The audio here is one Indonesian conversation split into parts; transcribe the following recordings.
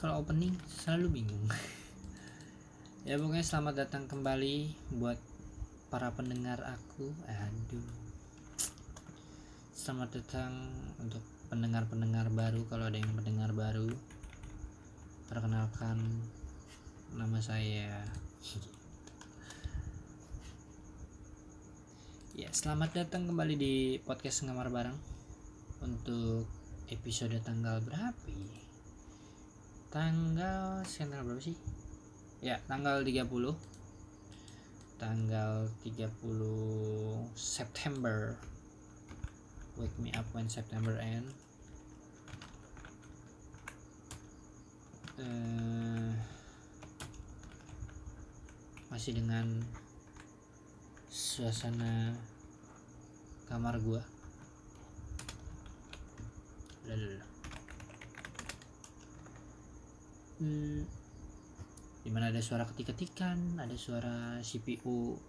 kalau opening selalu bingung. Ya pokoknya selamat datang kembali buat para pendengar aku. Aduh. Selamat datang untuk pendengar-pendengar baru kalau ada yang pendengar baru. Perkenalkan nama saya. Ya selamat datang kembali di podcast ngamar bareng. Untuk episode tanggal berapa ya? Tanggal tanggal berapa sih? Ya tanggal 30 tanggal 30 September. Wake me up when September end. Eh, masih dengan suasana kamar gua. Lalu. Hmm, di mana ada suara ketik-ketikan ada suara CPU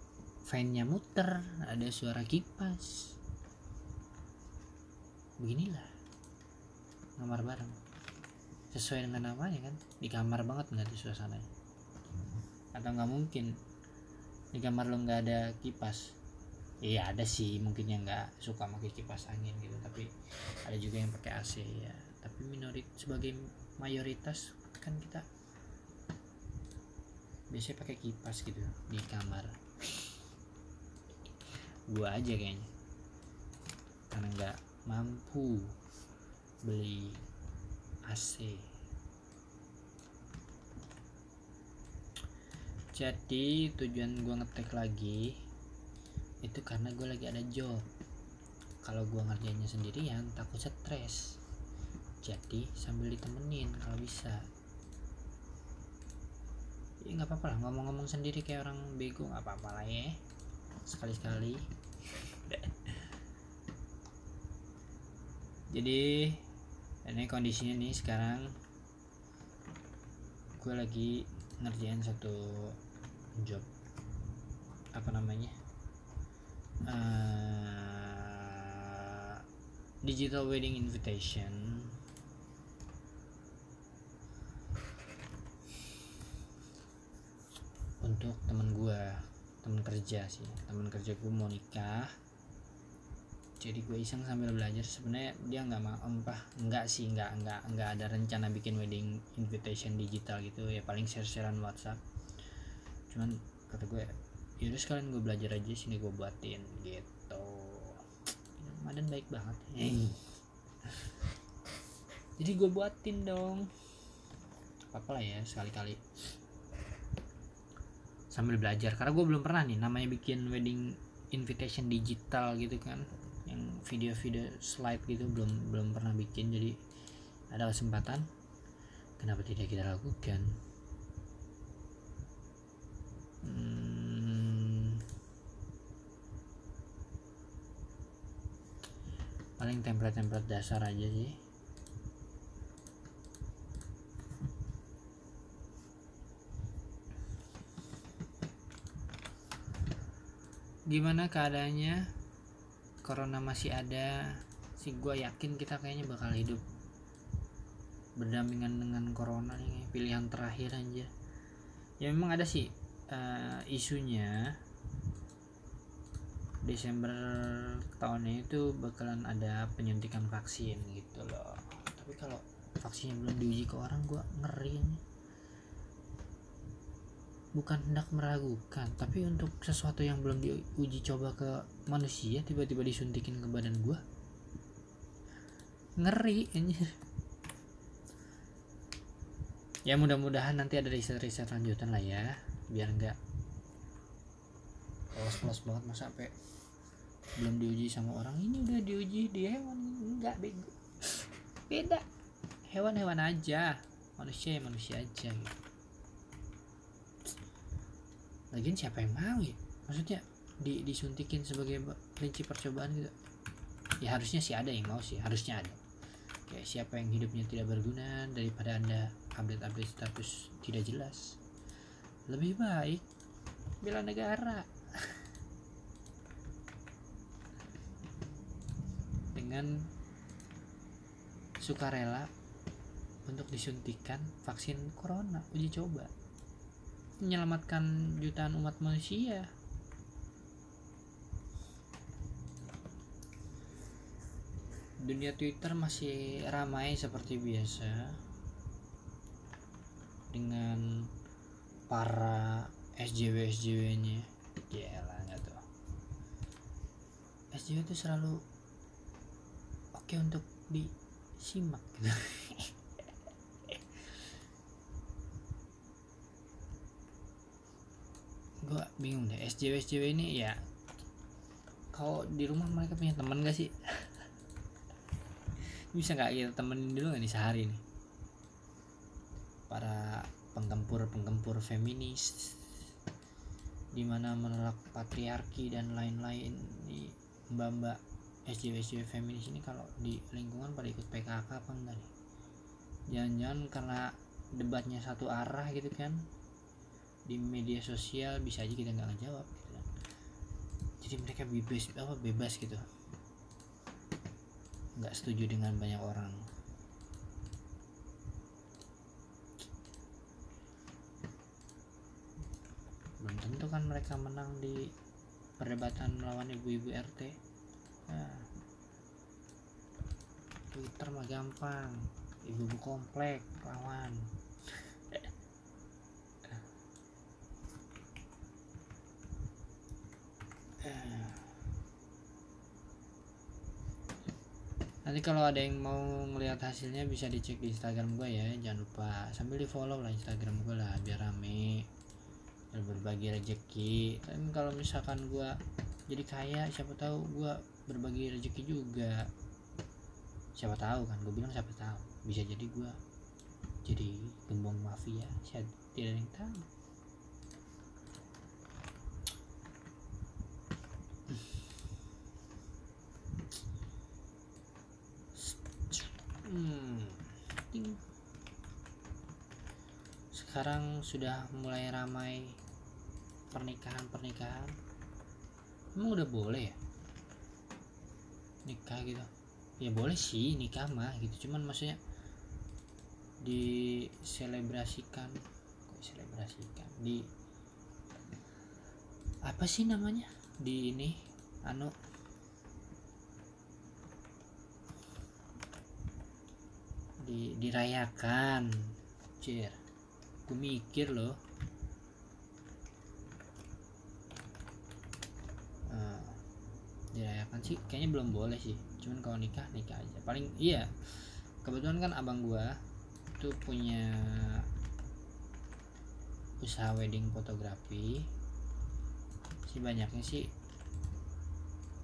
fan-nya muter ada suara kipas. Beginilah. Kamar bareng. Sesuai dengan namanya kan? Di kamar banget nggak tuh suasananya? Atau nggak mungkin? Di kamar lo nggak ada kipas? Iya ada sih. Mungkin yang nggak suka pakai kipas angin gitu. Tapi ada juga yang pakai AC ya. Tapi minorit sebagai mayoritas kan kita biasanya pakai kipas gitu di kamar. Gua aja kayaknya. Karena nggak mampu beli AC jadi tujuan gua ngetek lagi itu karena gue lagi ada job. Kalau gua ngerjainnya sendirian takut stres jadi sambil ditemenin kalau bisa. Ya nggak apa-apa lah ngomong-ngomong sendiri kayak orang bego nggak apa-apa lah ya. Sekali-sekali. Jadi ini kondisinya nih sekarang. Gue lagi ngerjain satu job. Apa namanya? Uh, digital wedding invitation untuk temen gue temen kerja sih temen kerja gue mau nikah. Jadi gue iseng sambil belajar. Sebenarnya dia nggak mau empah nggak sih nggak nggak nggak ada rencana bikin wedding invitation digital gitu. Ya paling share sharean WhatsApp. Cuman kata gue yaudah sekalian gue belajar aja sini gue buatin gitu. Madan baik banget. Jadi gue buatin dong. Apa lah ya sekali-kali sambil belajar. Karena gue belum pernah nih namanya bikin wedding invitation digital gitu kan. Yang video-video slide gitu belum belum pernah bikin. Jadi ada kesempatan. Kenapa tidak kita lakukan? Hmm, paling template-template dasar aja sih gimana keadaannya? Corona masih ada. Sih gue yakin kita kayaknya bakal hidup. Berdampingan dengan corona nih pilihan terakhir aja ya memang ada sih uh, isunya. Desember tahun ini tuh bakalan ada penyuntikan vaksin gitu loh. Tapi kalau vaksinnya belum diuji ke orang gue ngeri nih bukan hendak meragukan tapi untuk sesuatu yang belum diuji coba ke manusia tiba-tiba disuntikin ke badan gua. Ngeri anjir. Ya mudah-mudahan nanti ada riset-riset lanjutan lah ya biar enggak polos-polos banget masa sampai belum diuji sama orang. Ini udah diuji di hewan enggak bego. Beda. Hewan-hewan aja. Manusia ya manusia aja gitu lagian siapa yang mau ya? Maksudnya di, disuntikin sebagai prinsip percobaan gitu. Ya harusnya sih ada yang mau sih harusnya ada. Kayak siapa yang hidupnya tidak berguna daripada anda update-update status tidak jelas. Lebih baik bela negara. Dengan sukarela untuk disuntikan vaksin corona uji coba menyelamatkan jutaan umat manusia. Dunia Twitter masih ramai seperti biasa dengan para SJW SJW nya nggak tuh SJW itu selalu oke untuk disimak. gitu gue bingung deh SJW SJW ini ya kalau di rumah mereka punya teman gak sih? Bisa nggak kita temenin dulu nggak nih sehari nih para penggempur penggempur feminis di mana menolak patriarki dan lain-lain di mbak-mbak SJW SJW feminis ini kalau di lingkungan pada ikut PKK apa enggak nih? Jangan-jangan karena debatnya satu arah gitu kan di media sosial bisa aja kita nggak ngejawab gitu kan. Jadi mereka bebas apa bebas gitu. Nggak setuju dengan banyak orang. Belum tentu kan mereka menang di perdebatan melawan ibu-ibu RT nah, Twitter mah gampang ibu-ibu komplek lawan nanti kalau ada yang mau ngelihat hasilnya bisa dicek di Instagram gue ya. Jangan lupa sambil di follow lah Instagram gue lah biar rame biar berbagi rezeki. Kan kalau misalkan gue jadi kaya siapa tahu gue berbagi rezeki juga. Siapa tahu kan gue bilang siapa tahu. Bisa jadi gue jadi gembong mafia. Saya tidak ada yang tahu Hmm. Sekarang sudah mulai ramai pernikahan-pernikahan. Emang udah boleh ya? Nikah gitu. Ya boleh sih nikah mah gitu. Cuman maksudnya diselebrasikan kok selebrasikan di apa sih namanya di ini anu di, dirayakan. Cer gue mikir loh. Uh, dirayakan sih kayaknya belum boleh sih. Cuman kalau nikah nikah aja. Paling iya. Kebetulan kan abang gua itu punya usaha wedding fotografi. Sih banyaknya sih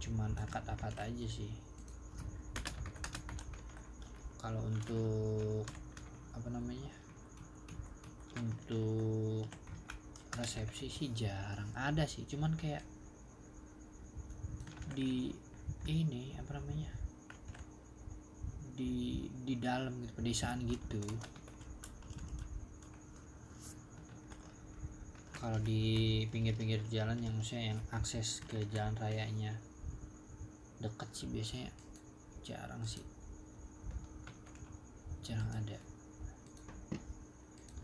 cuman akad-akad aja sih kalau untuk apa namanya untuk resepsi sih jarang. Ada sih cuman kayak di ini apa namanya di di dalam gitu pedesaan gitu. Kalau di pinggir-pinggir jalan yang maksudnya yang akses ke jalan rayanya deket sih biasanya jarang sih jarang ada.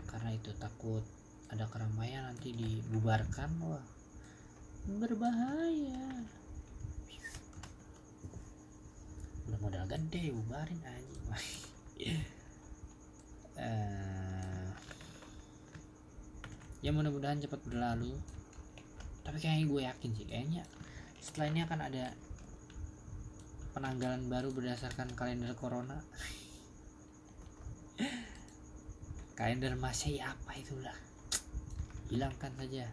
Karena itu takut ada keramaian nanti dibubarkan wah berbahaya. Udah modal gede bubarin aja uh, ya mudah-mudahan cepat berlalu. Tapi kayaknya gue yakin sih kayaknya setelah ini akan ada penanggalan baru berdasarkan kalender corona kalender masih apa itulah. Hilangkan saja.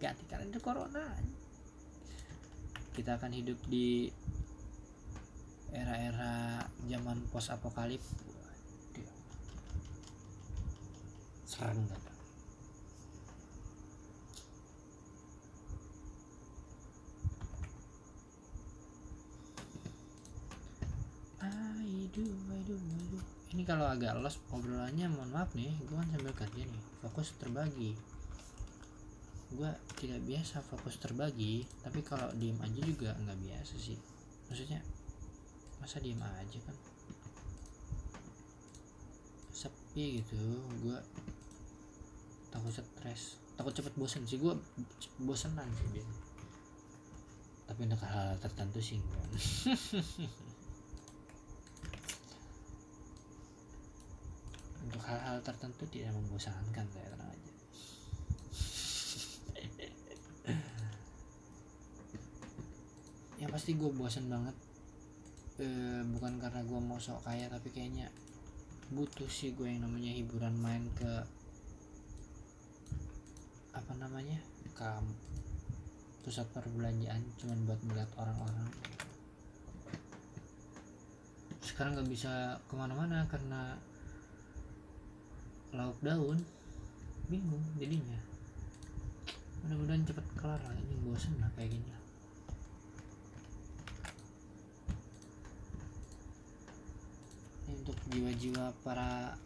Ganti kalender corona. Kita akan hidup di era-era zaman post apokalip serem gak aduh aduh aduh ini kalau agak los obrolannya mohon maaf nih gue kan sambil kerja nih fokus terbagi. Gue tidak biasa fokus terbagi tapi kalau diem aja juga nggak biasa sih. Maksudnya masa diem aja kan? Sepi gitu gue takut stres. Takut cepet bosan sih gue bosenan sih tapi untuk hal, -hal tertentu sih untuk hal-hal tertentu tidak membosankan saya tenang aja. Yang pasti gue bosan banget. E, bukan karena gue mau sok kaya tapi kayaknya butuh sih gue yang namanya hiburan main ke apa namanya ke pusat perbelanjaan cuman buat melihat orang-orang. Sekarang nggak bisa ke mana-mana karena lockdown bingung jadinya. Mudah-mudahan cepet kelar lah ini bosen lah kayak gini ini untuk jiwa-jiwa para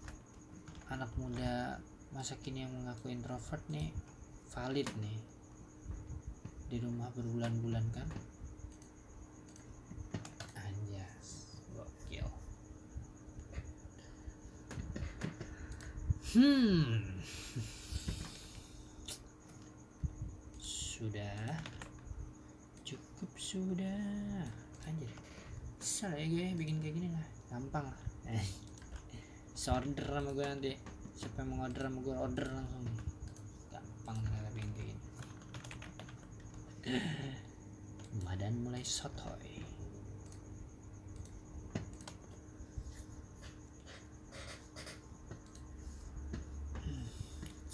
anak muda masa kini yang mengaku introvert nih valid nih. Di rumah berbulan-bulan kan Hmm. Sudah. Cukup sudah. Anjir. Salah ya gue bikin kayak gini lah. Gampang lah. Eh. order sama gue nanti. Siapa yang mau order sama gue order langsung. Gampang ternyata bikin kayak gini. Madan mulai sotoy.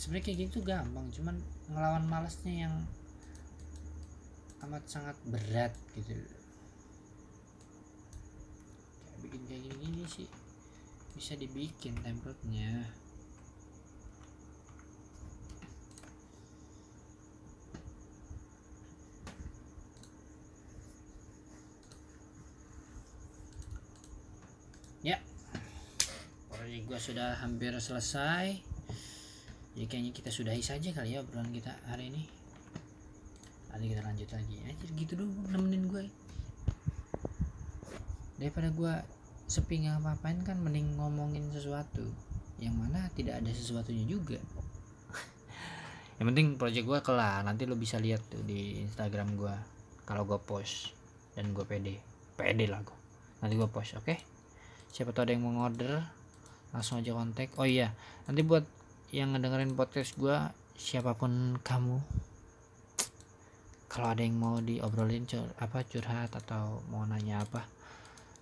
Sebenarnya kayak gitu gampang cuman ngelawan malasnya yang amat sangat berat gitu. Kayak bikin kayak gini, gini sih bisa dibikin template-nya. Ya. Proyek gua sudah hampir selesai jadi kayaknya kita sudahi saja kali ya obrolan kita hari ini. Nanti kita lanjut lagi. Anjir gitu dong nemenin gue daripada gue sepi nggak apa-apain kan mending ngomongin sesuatu. Yang mana tidak ada sesuatunya juga. Yang penting project gue kelar. Nanti lo bisa lihat tuh di instagram gue kalau gue post dan gue pede. Pede lah gue nanti gue post oke? Okay? siapa tahu ada yang mau order langsung aja kontak. Oh iya nanti buat yang ngedengerin podcast gue siapa pun kamu. Kalau ada yang mau diobrolin cur apa curhat atau mau nanya apa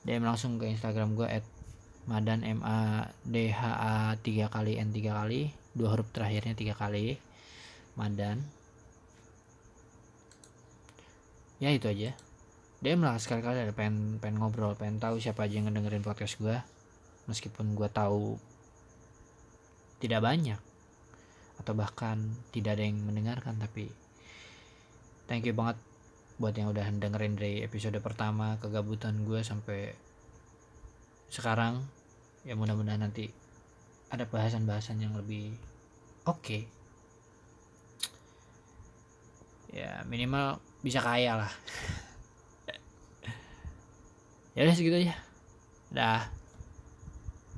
DM langsung ke Instagram gue at madan m a d h a tiga kali n tiga kali dua huruf terakhirnya tiga kali madan. Ya itu aja. DM lah sekali-kali ada pengen pengen ngobrol pengen tahu siapa aja yang ngedengerin podcast gue meskipun gue tahu tidak banyak. Atau bahkan tidak ada yang mendengarkan tapi thank you banget buat yang udah dengerin dari episode pertama kegabutan gue sampai sekarang. Ya mudah-mudahan nanti ada bahasan-bahasan yang lebih oke. Okay. ya minimal bisa kaya lah. Ya udah segitu aja. Dah